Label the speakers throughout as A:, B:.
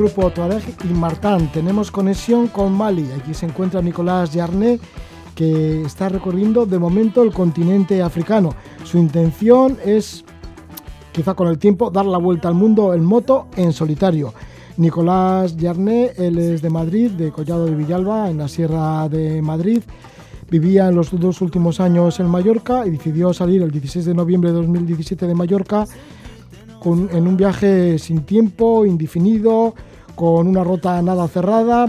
A: grupo Tuareg y Martán. Tenemos conexión con Mali. Aquí se encuentra Nicolás Yarné, que está recorriendo de momento el continente africano. Su intención es, quizá con el tiempo, dar la vuelta al mundo en moto en solitario. Nicolás Yarné, él es de Madrid, de Collado de Villalba, en la Sierra de Madrid. Vivía en los dos últimos años en Mallorca y decidió salir el 16 de noviembre de 2017 de Mallorca en un viaje sin tiempo, indefinido, con una ruta nada cerrada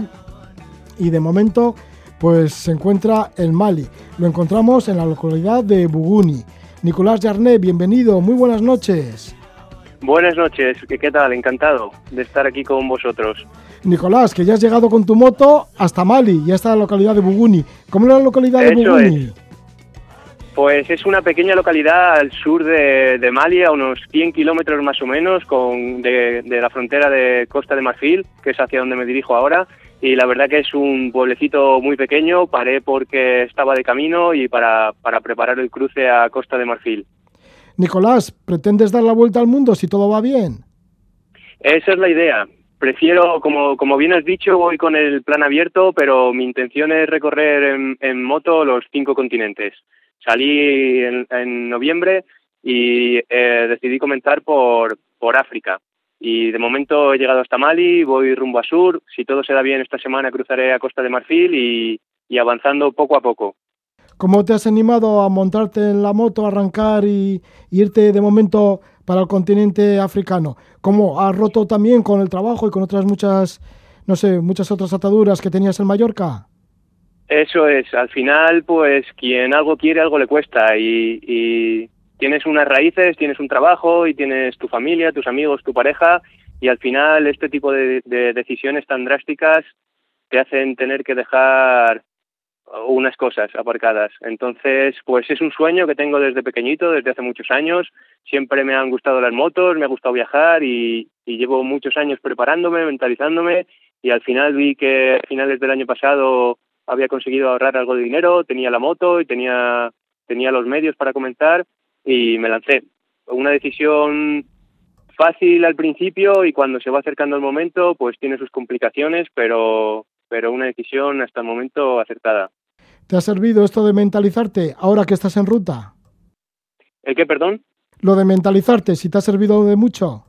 A: y de momento pues se encuentra en Mali. Lo encontramos en la localidad de Buguni. Nicolás Yarné, bienvenido, muy buenas noches.
B: Buenas noches, ¿qué tal? Encantado de estar aquí con vosotros.
A: Nicolás, que ya has llegado con tu moto hasta Mali y hasta la localidad de Buguni. ¿Cómo es la localidad de Buguni?
B: Pues es una pequeña localidad al sur de, Mali, a unos 100 kilómetros más o menos con, de, la frontera de Costa de Marfil, que es hacia donde me dirijo ahora. Y la verdad que es un pueblecito muy pequeño, paré porque estaba de camino y para, para preparar el cruce a Costa de Marfil.
A: Nicolás, ¿pretendes dar la vuelta al mundo si todo va bien?
B: Esa es la idea. Prefiero, como, como bien has dicho, voy con el plan abierto, pero mi intención es recorrer en moto los cinco continentes. Salí en, noviembre y eh, decidí comenzar por, por África. Y de momento he llegado hasta Mali, voy rumbo a sur. Si todo se da bien esta semana cruzaré a Costa de Marfil y, avanzando poco a poco.
A: ¿Cómo te has animado a montarte en la moto, arrancar y, irte de momento para el continente africano? ¿Cómo has roto también con el trabajo y con otras muchas, no sé, muchas otras ataduras que tenías en Mallorca?
B: Eso es, al final, pues quien algo quiere, algo le cuesta y, tienes unas raíces, tienes un trabajo y tienes tu familia, tus amigos, tu pareja y al final este tipo de, decisiones tan drásticas te hacen tener que dejar unas cosas aparcadas. Entonces, pues es un sueño que tengo desde pequeñito, desde hace muchos años. Siempre me han gustado las motos, me ha gustado viajar y, y llevo muchos años preparándome, mentalizándome y al final vi que a finales del año pasado había conseguido ahorrar algo de dinero, tenía la moto y tenía, tenía los medios para comenzar y me lancé. Una decisión fácil al principio y cuando se va acercando el momento pues tiene sus complicaciones, pero, pero una decisión hasta el momento acertada.
A: ¿Te ha servido esto de mentalizarte ahora que estás en ruta?
B: ¿El qué, perdón?
A: Lo de mentalizarte, si te ha servido de mucho.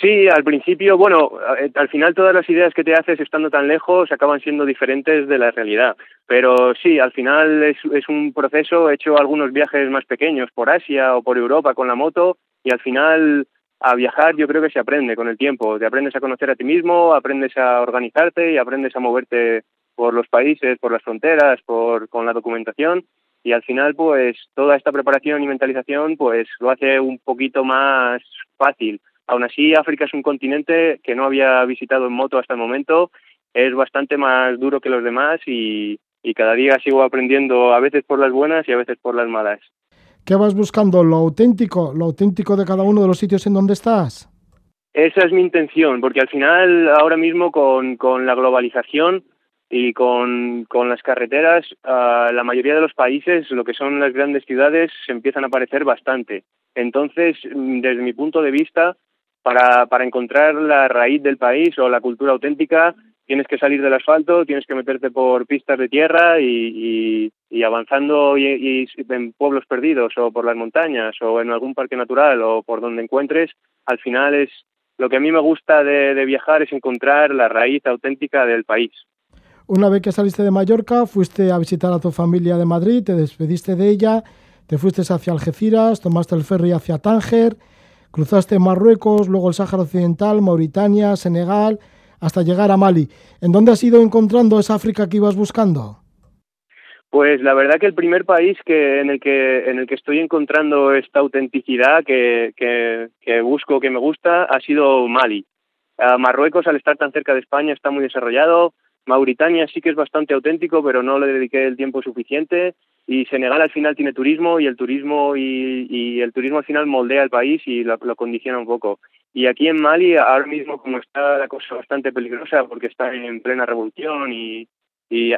B: Sí, al principio, bueno, eh, al final todas las ideas que te haces estando tan lejos acaban siendo diferentes de la realidad. Pero sí, al final es, es un proceso, he hecho algunos viajes más pequeños por Asia o por Europa con la moto y al final a viajar yo creo que se aprende con el tiempo. Te aprendes a conocer a ti mismo, aprendes a organizarte y aprendes a moverte por los países, por las fronteras, por, con la documentación y al final pues toda esta preparación y mentalización pues lo hace un poquito más fácil Aún así, África es un continente que no había visitado en moto hasta el momento, es bastante más duro que los demás y, cada día sigo aprendiendo a veces por las buenas y a veces por las malas.
A: ¿Qué vas buscando? ¿Lo auténtico? ¿Lo auténtico de cada uno de los sitios en donde estás?
B: Esa es mi intención, porque al final, ahora mismo con, con la globalización y con, con las carreteras, uh, la mayoría de los países, lo que son las grandes ciudades, se empiezan a parecer bastante. Entonces, mm, desde mi punto de vista, para, para encontrar la raíz del país o la cultura auténtica tienes que salir del asfalto, tienes que meterte por pistas de tierra y, y, avanzando y, en pueblos perdidos o por las montañas o en algún parque natural o por donde encuentres, al final es lo que a mí me gusta de, de viajar es encontrar la raíz auténtica del país.
A: Una vez que saliste de Mallorca, fuiste a visitar a tu familia de Madrid, te despediste de ella, te fuiste hacia Algeciras, tomaste el ferry hacia Tánger Cruzaste Marruecos, luego el Sáhara Occidental, Mauritania, Senegal, hasta llegar a Mali. ¿En dónde has ido encontrando esa África que ibas buscando?
B: Pues la verdad que el primer país que en el que en el que estoy encontrando esta autenticidad que, que, busco, que me gusta, ha sido Mali. Marruecos, al estar tan cerca de España, está muy desarrollado. Mauritania sí que es bastante auténtico, pero no le dediqué el tiempo suficiente y Senegal al final tiene turismo y el turismo y, el turismo al final moldea el país y lo, condiciona un poco. Y aquí en Mali ahora mismo como está la cosa bastante peligrosa porque está en plena revolución y,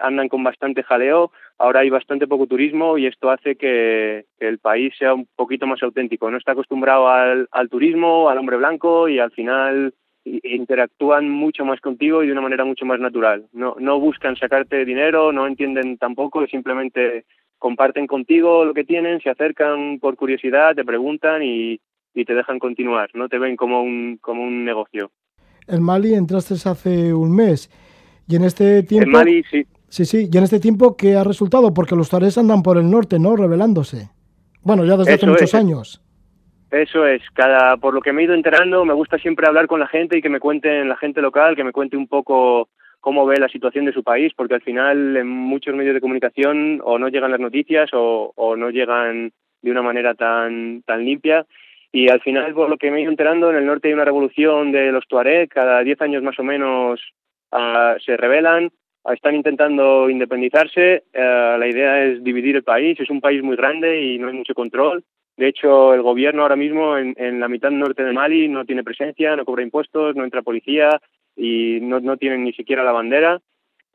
B: andan con bastante jaleo, ahora hay bastante poco turismo y esto hace que, el país sea un poquito más auténtico. No está acostumbrado al, turismo, al hombre blanco y al final interactúan mucho más contigo y de una manera mucho más natural. No, no buscan sacarte dinero, no entienden tampoco, simplemente comparten contigo lo que tienen, se acercan por curiosidad, te preguntan y, y te dejan continuar, no te ven como un, como un negocio.
A: En Mali entraste hace un mes y en este tiempo...
B: En Mali, sí.
A: Sí, sí, y en este tiempo, ¿qué ha resultado? Porque los tuaregs andan por el norte, ¿no? Revelándose. Bueno, ya desde hace muchos años.
B: Eso es, cada por lo que me he ido enterando, me gusta siempre hablar con la gente y que me cuenten la gente local, que me cuente un poco cómo ve la situación de su país, porque al final en muchos medios de comunicación o no llegan las noticias o, o no llegan de una manera tan tan limpia. Y al final por lo que me he ido enterando en el norte hay una revolución de los tuareg cada 10 años más o menos uh, se rebelan están intentando independizarse uh, la idea es dividir el país es un país muy grande y no hay mucho control. De hecho, el gobierno ahora mismo en, en, la mitad norte de Mali no tiene presencia, no cobra impuestos, no entra policía y no, no tienen ni siquiera la bandera.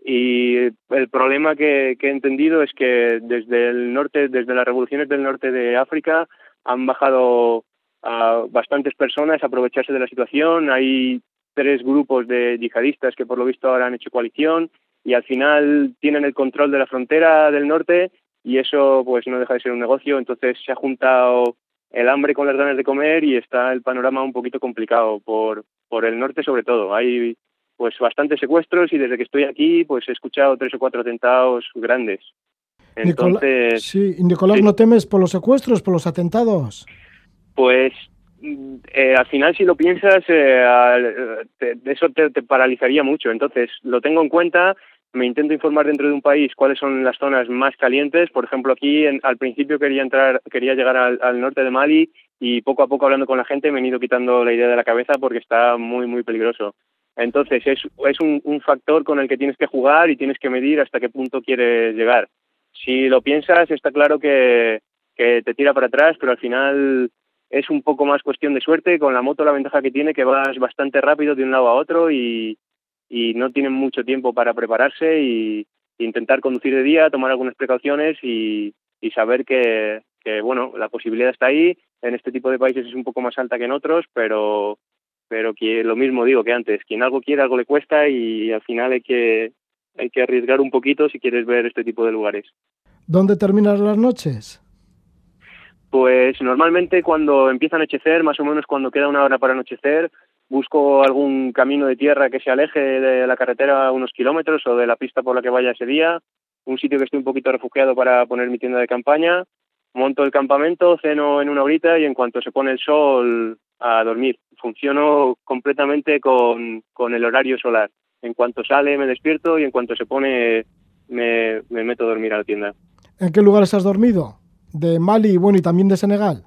B: Y el problema que, que he entendido es que desde el norte, desde las revoluciones del norte de África, han bajado a bastantes personas a aprovecharse de la situación. Hay tres grupos de yihadistas que por lo visto ahora han hecho coalición y al final tienen el control de la frontera del norte y eso pues no deja de ser un negocio, entonces se ha juntado el hambre con las ganas de comer y está el panorama un poquito complicado por, por el norte sobre todo. Hay pues bastantes secuestros y desde que estoy aquí pues he escuchado tres o cuatro atentados grandes.
A: Entonces, sí, Nicolás, ¿no temes por los secuestros, por los atentados?
B: Pues eh, al final si lo piensas, eh, te, eso te, te paralizaría mucho. Entonces lo tengo en cuenta me intento informar dentro de un país cuáles son las zonas más calientes. Por ejemplo, aquí en, al principio quería entrar, quería llegar al, norte de Mali y poco a poco hablando con la gente me he ido quitando la idea de la cabeza porque está muy muy peligroso. Entonces es, un factor con el que tienes que jugar y tienes que medir hasta qué punto quieres llegar. Si lo piensas, está claro que, que te tira para atrás, pero al final es un poco más cuestión de suerte. Con la moto la ventaja que tiene que vas bastante rápido de un lado a otro y, y no tienen mucho tiempo para prepararse y intentar conducir de día, tomar algunas precauciones y, y saber que, que, bueno, la posibilidad está ahí. En este tipo de países es un poco más alta que en otros, pero, pero que lo mismo digo que antes, quien algo quiere, algo le cuesta y al final hay que, hay que arriesgar un poquito si quieres ver este tipo de lugares.
A: ¿Dónde terminas las noches?
B: Pues normalmente cuando empieza a anochecer, más o menos cuando queda una hora para anochecer, busco algún camino de tierra que se aleje de la carretera unos kilómetros o de la pista por la que vaya ese día, un sitio que esté un poquito refugiado para poner mi tienda de campaña, monto el campamento, ceno en una horita y en cuanto se pone el sol a dormir. Funciono completamente con, con el horario solar. En cuanto sale me despierto y en cuanto se pone me, me meto a dormir a la tienda.
A: ¿En qué lugares has dormido? ¿De Mali bueno, y también de Senegal?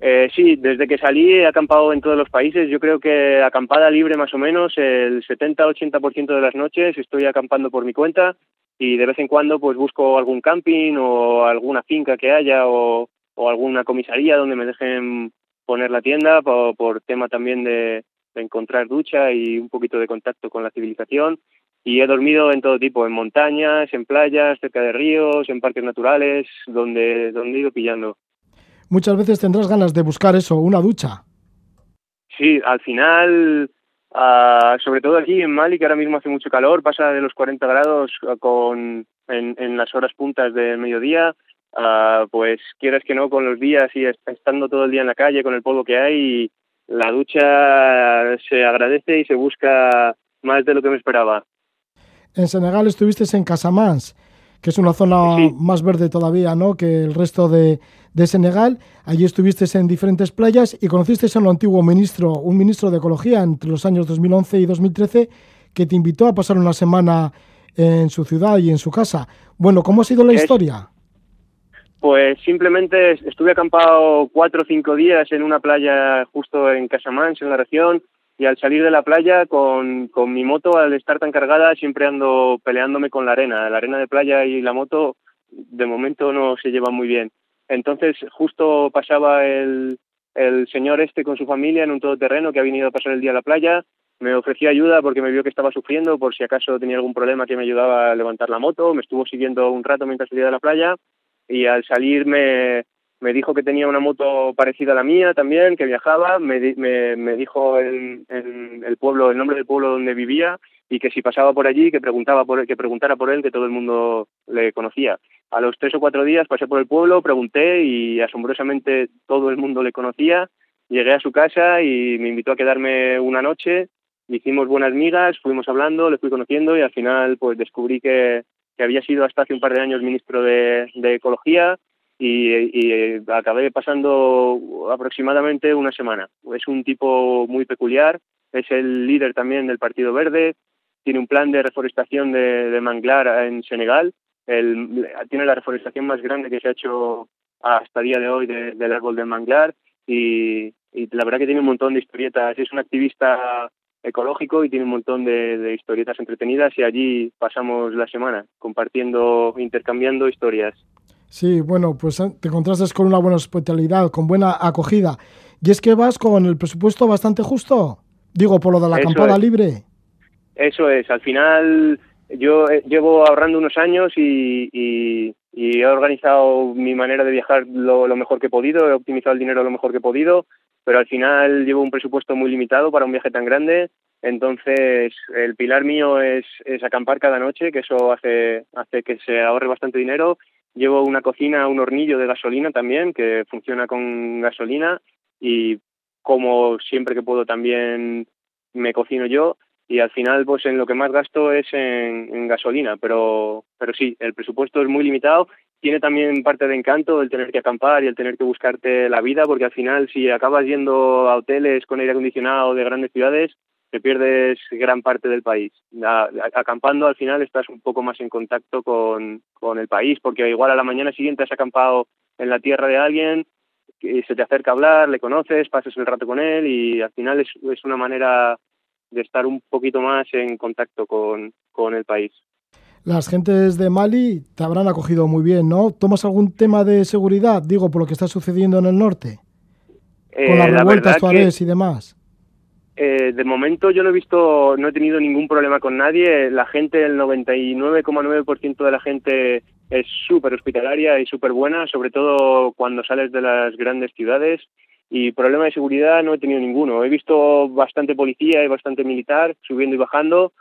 B: Eh, sí, desde que salí he acampado en todos los países. Yo creo que acampada libre más o menos el 70-80% de las noches estoy acampando por mi cuenta y de vez en cuando pues busco algún camping o alguna finca que haya o, alguna comisaría donde me dejen poner la tienda por, por tema también de, de encontrar ducha y un poquito de contacto con la civilización y he dormido en todo tipo, en montañas, en playas, cerca de ríos, en parques naturales, donde, donde he ido pillando
A: muchas veces tendrás ganas de buscar eso, una ducha.
B: Sí, al final, uh, sobre todo aquí en Mali, que ahora mismo hace mucho calor, pasa de los 40 grados con, en, en las horas puntas del mediodía, uh, pues quieras que no, con los días y estando todo el día en la calle con el polvo que hay, la ducha se agradece y se busca más de lo que me esperaba.
A: En Senegal estuviste en Casamance que es una zona sí. más verde todavía ¿no? que el resto de, de, Senegal. Allí estuviste en diferentes playas y conociste a un antiguo ministro, un ministro de Ecología entre los años 2011 y 2013, que te invitó a pasar una semana en su ciudad y en su casa. Bueno, ¿cómo ha sido la historia?
B: Pues simplemente estuve acampado cuatro o cinco días en una playa justo en Casamance, en la región, y al salir de la playa con, con mi moto, al estar tan cargada, siempre ando peleándome con la arena. La arena de playa y la moto de momento no se llevan muy bien. Entonces justo pasaba el, el señor este con su familia en un todoterreno que ha venido a pasar el día a la playa, me ofreció ayuda porque me vio que estaba sufriendo, por si acaso tenía algún problema que me ayudaba a levantar la moto, me estuvo siguiendo un rato mientras salía de la playa y al salir me, me dijo que tenía una moto parecida a la mía también, que viajaba, me, me, dijo el, el, pueblo, el nombre del pueblo donde vivía y que si pasaba por allí, que preguntaba por él, que preguntara por él, que todo el mundo le conocía. A los tres o cuatro días pasé por el pueblo, pregunté y asombrosamente todo el mundo le conocía. Llegué a su casa y me invitó a quedarme una noche. Hicimos buenas migas, fuimos hablando, le fui conociendo y al final pues descubrí que, que había sido hasta hace un par de años ministro de, de Ecología y, acabé pasando aproximadamente una semana. Es un tipo muy peculiar, es el líder también del Partido Verde, tiene un plan de reforestación de, manglar en Senegal, el, tiene la reforestación más grande que se ha hecho hasta el día de hoy del árbol del manglar y, la verdad que tiene un montón de historietas, es un activista ecológico y tiene un montón de, de, historietas entretenidas y allí pasamos la semana compartiendo, intercambiando historias.
A: Sí, bueno, pues eh, te contrastas con una buena hospitalidad, con buena acogida. Y es que vas con el presupuesto bastante justo, digo, por lo de la acampada libre.
B: Eso es, al final yo eh, llevo ahorrando unos años y, he organizado mi manera de viajar lo, mejor que he podido, he optimizado el dinero lo mejor que he podido, pero al final llevo un presupuesto muy limitado para un viaje tan grande. Entonces, el pilar mío es, es acampar cada noche, que eso hace, hace que se ahorre bastante dinero Llevo una cocina, un hornillo de gasolina también, que funciona con gasolina y como siempre que puedo también me cocino yo y al final pues en lo que más gasto es en, gasolina, pero, pero sí, el presupuesto es muy limitado. Tiene también parte de encanto el tener que acampar y el tener que buscarte la vida, porque al final si acabas yendo a hoteles con aire acondicionado de grandes ciudades, te pierdes gran parte del país. acampando al final estás un poco más en contacto con, el país, porque igual a la mañana siguiente has acampado en la tierra de alguien, y se te acerca a hablar, le conoces, pasas el rato con él y al final es, es una manera de estar un poquito más en contacto con, con el país.
A: Las gentes de Mali te habrán acogido muy bien, ¿no? ¿Tomas algún tema de seguridad, digo, por lo que está sucediendo en el norte? Con las eh, revueltas tuarés y demás.
B: Eh, de momento yo no he visto, no he tenido ningún problema con nadie. La gente, el 99,9% de la gente es súper hospitalaria y súper buena, sobre todo cuando sales de las grandes ciudades. Y problema de seguridad no he tenido ninguno. He visto bastante policía y bastante militar subiendo y bajando.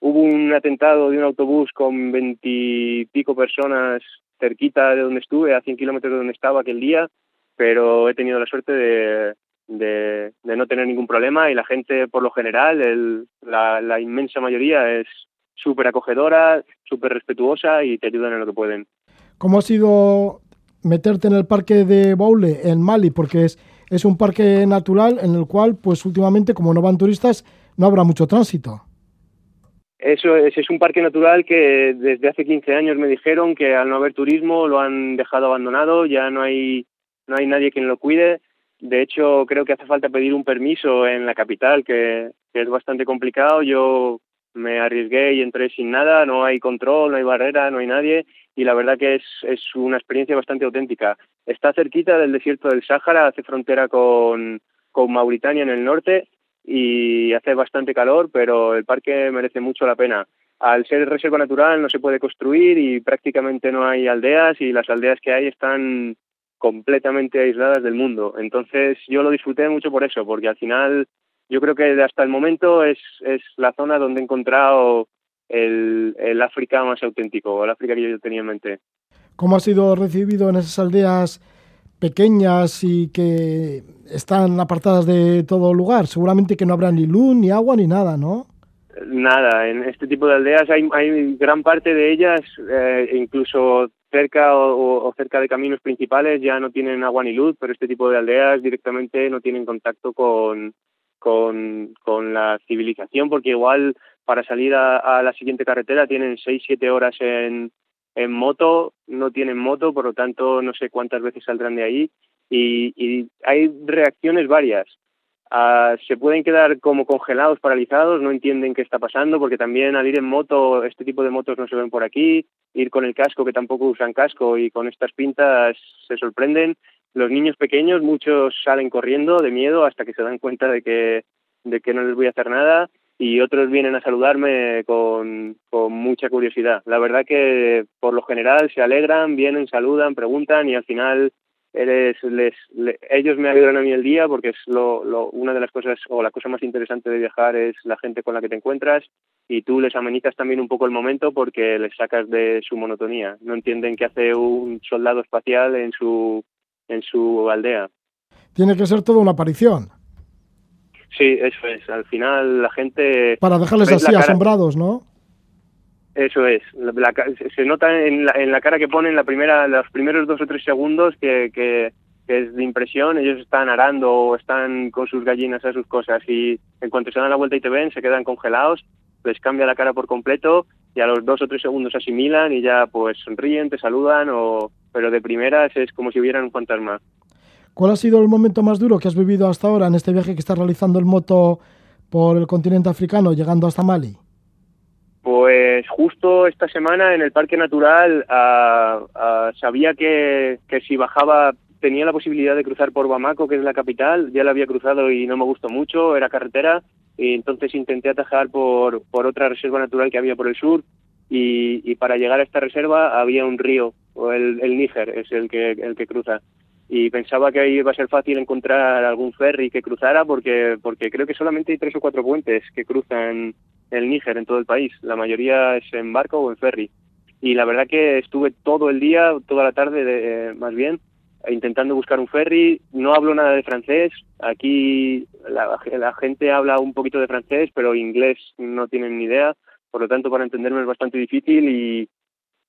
B: Hubo un atentado de un autobús con veintipico personas cerquita de donde estuve, a 100 kilómetros de donde estaba aquel día, pero he tenido la suerte de, de, no tener ningún problema y la gente por lo general, la, inmensa mayoría es súper acogedora, súper respetuosa y te ayudan en lo que pueden.
A: ¿Cómo ha sido meterte en el parque de Baule en Mali? Porque es, es un parque natural en el cual, pues últimamente, como no van turistas, no habrá mucho tránsito.
B: Eso es, es un parque natural que desde hace 15 años me dijeron que al no haber turismo lo han dejado abandonado, ya no hay, no hay nadie quien lo cuide de hecho, creo que hace falta pedir un permiso en la capital, que, es bastante complicado. Yo me arriesgué y entré sin nada, no hay control, no hay barrera, no hay nadie y la verdad que es, es una experiencia bastante auténtica. Está cerquita del desierto del Sáhara, hace frontera con, con Mauritania en el norte y hace bastante calor, pero el parque merece mucho la pena. Al ser reserva natural no se puede construir y prácticamente no hay aldeas y las aldeas que hay están completamente aisladas del mundo. Entonces yo lo disfruté mucho por eso, porque al final yo creo que hasta el momento es, es la zona donde he encontrado el, el África más auténtico, el África que yo tenía en mente.
A: ¿Cómo ha sido recibido en esas aldeas pequeñas y que están apartadas de todo lugar? Seguramente que no habrá ni luz, ni agua, ni nada, ¿no?
B: Nada, en este tipo de aldeas hay, hay gran parte de ellas, eh, incluso cerca o, cerca de caminos principales ya no tienen agua ni luz, pero este tipo de aldeas directamente no tienen contacto con, con, con la civilización, porque igual para salir a, la siguiente carretera tienen seis, siete horas en, en moto, no tienen moto, por lo tanto no sé cuántas veces saldrán de ahí y, y hay reacciones varias. Ah, se pueden quedar como congelados, paralizados, no entienden qué está pasando, porque también al ir en moto, este tipo de motos no se ven por aquí, ir con el casco, que tampoco usan casco, y con estas pintas se sorprenden. Los niños pequeños, muchos salen corriendo de miedo hasta que se dan cuenta de que, de que no les voy a hacer nada, y otros vienen a saludarme con, con mucha curiosidad. La verdad que por lo general se alegran, vienen, saludan, preguntan, y al final les, ellos me ayudan a mí el día porque es lo, lo, una de las cosas o la cosa más interesante de viajar es la gente con la que te encuentras y tú les amenizas también un poco el momento porque les sacas de su monotonía no entienden qué hace un soldado espacial en su en su aldea.
A: Tiene que ser toda una aparición.
B: Sí eso es. Al final la gente
A: para dejarles así asombrados no
B: eso es, se nota en la, en la cara que ponen la primera, los primeros dos o tres segundos que, que, es de impresión, ellos están arando o están con sus gallinas a sus cosas y en cuanto se dan la vuelta y te ven se quedan congelados, les cambia la cara por completo y a los dos o tres segundos asimilan y ya pues sonríen, te saludan o pero de primeras es como si hubieran un fantasma.
A: ¿Cuál ha sido el momento más duro que has vivido hasta ahora en este viaje que estás realizando en moto por el continente africano llegando hasta Mali?
B: Pues justo esta semana en el Parque Natural uh, uh, sabía que, que si bajaba tenía la posibilidad de cruzar por Bamako, que es la capital, ya la había cruzado y no me gustó mucho, era carretera, y entonces intenté atajar por, por otra reserva natural que había por el sur, y, y para llegar a esta reserva había un río, el, Níger es el que, el que cruza, y pensaba que ahí iba a ser fácil encontrar algún ferry que cruzara, porque, porque creo que solamente hay tres o cuatro puentes que cruzan el Níger en todo el país. La mayoría es en barco o en ferry. Y la verdad que estuve todo el día, toda la tarde de, más bien, intentando buscar un ferry. No hablo nada de francés. Aquí la, la, gente habla un poquito de francés, pero inglés no tienen ni idea. Por lo tanto, para entenderme es bastante difícil y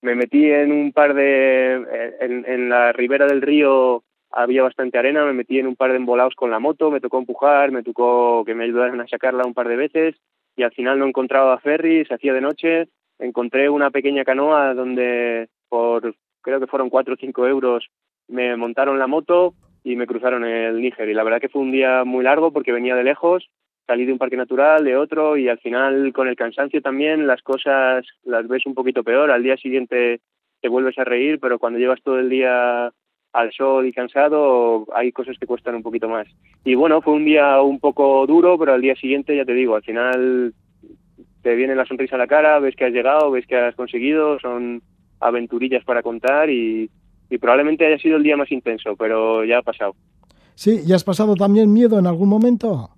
B: me metí en un par de... En, en la ribera del río había bastante arena, me metí en un par de embolados con la moto, me tocó empujar, me tocó que me ayudaran a sacarla un par de veces y al final no encontraba ferry, se hacía de noche, encontré una pequeña canoa donde por creo que fueron cuatro o cinco euros me montaron la moto y me cruzaron el Níger. Y la verdad que fue un día muy largo porque venía de lejos, salí de un parque natural, de otro y al final con el cansancio también las cosas las ves un poquito peor, al día siguiente te vuelves a reír, pero cuando llevas todo el día al sol y cansado, hay cosas que cuestan un poquito más. Y bueno, fue un día un poco duro, pero al día siguiente, ya te digo, al final te viene la sonrisa a la cara, ves que has llegado, ves que has conseguido, son aventurillas para contar y, probablemente haya sido el día más intenso, pero ya ha pasado.
A: Sí, ¿y has pasado también miedo en algún momento?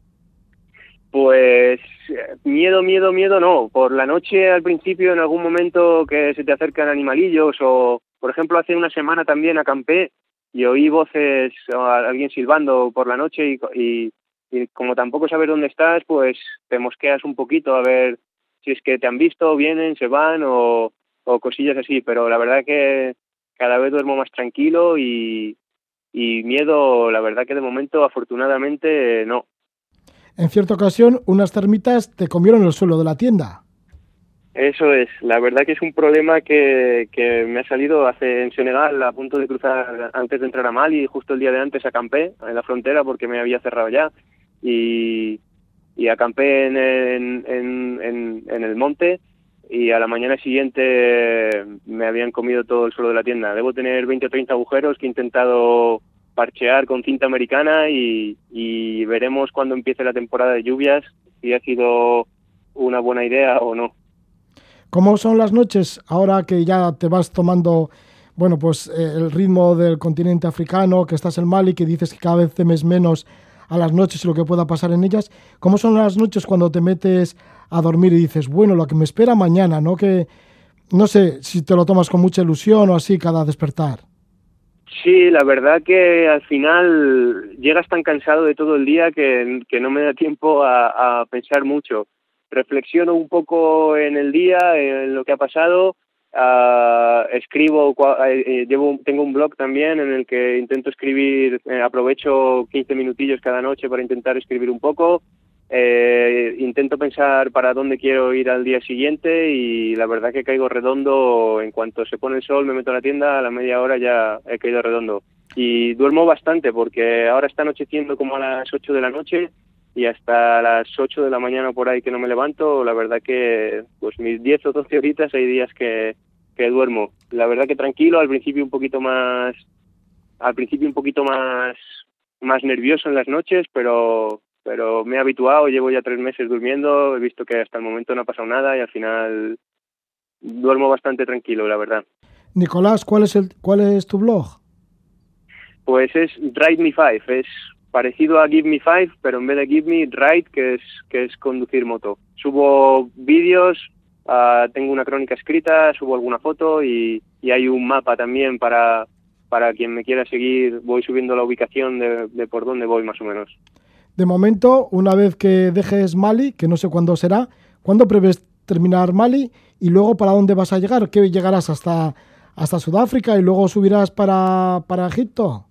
B: Pues miedo, miedo, miedo no. Por la noche al principio, en algún momento que se te acercan animalillos o, por ejemplo, hace una semana también acampé y oí voces o alguien silbando por la noche y, y, como tampoco sabes dónde estás, pues te mosqueas un poquito a ver si es que te han visto, vienen, se van o, o cosillas así, pero la verdad que cada vez duermo más tranquilo y, y miedo, la verdad que de momento afortunadamente no.
A: En cierta ocasión, unas termitas te comieron el suelo de la tienda.
B: Eso es, la verdad que es un problema que, que me ha salido hace en Senegal a punto de cruzar antes de entrar a Mali, justo el día de antes acampé en la frontera porque me había cerrado ya y, y acampé en, en, en, en, el monte y a la mañana siguiente me habían comido todo el suelo de la tienda. Debo tener 20 o 30 agujeros que he intentado parchear con cinta americana y, veremos cuando empiece la temporada de lluvias si ha sido una buena idea o no.
A: ¿Cómo son las noches ahora que ya te vas tomando, bueno, pues eh, el ritmo del continente africano, que estás en Mali, que dices que cada vez temes menos a las noches y lo que pueda pasar en ellas? ¿Cómo son las noches cuando te metes a dormir y dices, bueno, lo que me espera mañana, ¿no? Que no sé si te lo tomas con mucha ilusión o así cada despertar.
B: Sí, la verdad que al final llegas tan cansado de todo el día que, que no me da tiempo a, pensar mucho. Reflexiono un poco en el día, en lo que ha pasado, uh, escribo, eh, eh, tengo un blog también en el que intento escribir, eh, aprovecho 15 minutillos cada noche para intentar escribir un poco, eh, intento pensar para dónde quiero ir al día siguiente y la verdad que caigo redondo, en cuanto se pone el sol me meto a la tienda, a la media hora ya he caído redondo. Y duermo bastante porque ahora está anocheciendo como a las 8 de la noche y hasta las 8 de la mañana por ahí que no me levanto, la verdad que pues mis 10 o 12 horitas hay días que, que duermo. La verdad que tranquilo, al principio un poquito más al principio un poquito más más nervioso en las noches, pero pero me he habituado, llevo ya tres meses durmiendo, he visto que hasta el momento no ha pasado nada y al final duermo bastante tranquilo, la verdad.
A: Nicolás, ¿cuál es el cuál es tu blog?
B: Pues es Ride Me Five, es parecido a Give Me Five, pero en vez de Give Me, Ride, que es, que es conducir moto. Subo vídeos, ah, tengo una crónica escrita, subo alguna foto y, y hay un mapa también para, para quien me quiera seguir, voy subiendo la ubicación de, de por dónde voy más o menos.
A: De momento, una vez que dejes Mali, que no sé cuándo será, ¿cuándo prevés terminar Mali? Y luego, ¿para dónde vas a llegar? ¿Qué llegarás hasta, hasta Sudáfrica y luego subirás para, para Egipto?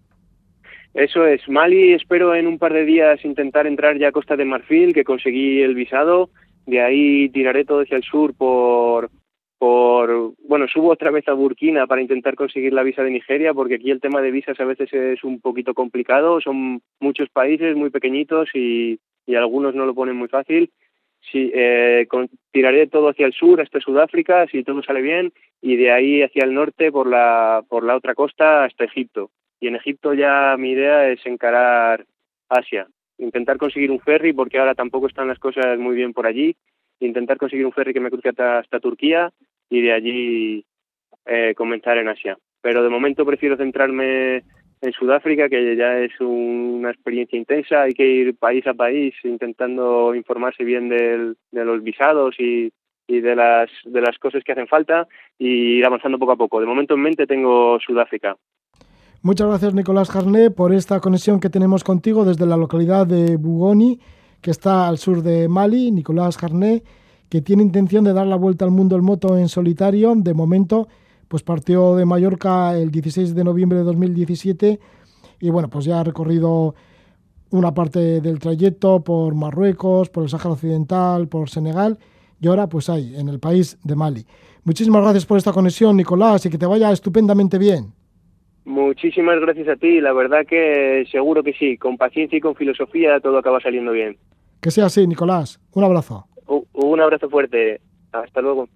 B: Eso es, Mali espero en un par de días intentar entrar ya a Costa de Marfil, que conseguí el visado, de ahí tiraré todo hacia el sur por, por, bueno, subo otra vez a Burkina para intentar conseguir la visa de Nigeria, porque aquí el tema de visas a veces es un poquito complicado, son muchos países muy pequeñitos y, algunos no lo ponen muy fácil. Sí, eh, tiraré todo hacia el sur, hasta Sudáfrica, si todo sale bien, y de ahí hacia el norte por la, por la otra costa hasta Egipto. Y en Egipto ya mi idea es encarar Asia, intentar conseguir un ferry porque ahora tampoco están las cosas muy bien por allí, intentar conseguir un ferry que me cruce hasta Turquía y de allí eh, comenzar en Asia. Pero de momento prefiero centrarme en Sudáfrica, que ya es una experiencia intensa, hay que ir país a país intentando informarse bien de los visados y, y de las de las cosas que hacen falta y ir avanzando poco a poco. De momento en mente tengo Sudáfrica.
A: Muchas gracias Nicolás Jarné por esta conexión que tenemos contigo desde la localidad de Bugoni, que está al sur de Mali. Nicolás Jarné, que tiene intención de dar la vuelta al mundo en moto en solitario. De momento, pues partió de Mallorca el 16 de noviembre de 2017 y bueno, pues ya ha recorrido una parte del trayecto por Marruecos, por el Sáhara Occidental, por Senegal y ahora pues ahí, en el país de Mali. Muchísimas gracias por esta conexión, Nicolás, y que te vaya estupendamente bien.
B: Muchísimas gracias a ti, la verdad que seguro que sí, con paciencia y con filosofía todo acaba saliendo bien.
A: Que sea así, Nicolás. Un abrazo.
B: Un, abrazo fuerte. Hasta luego.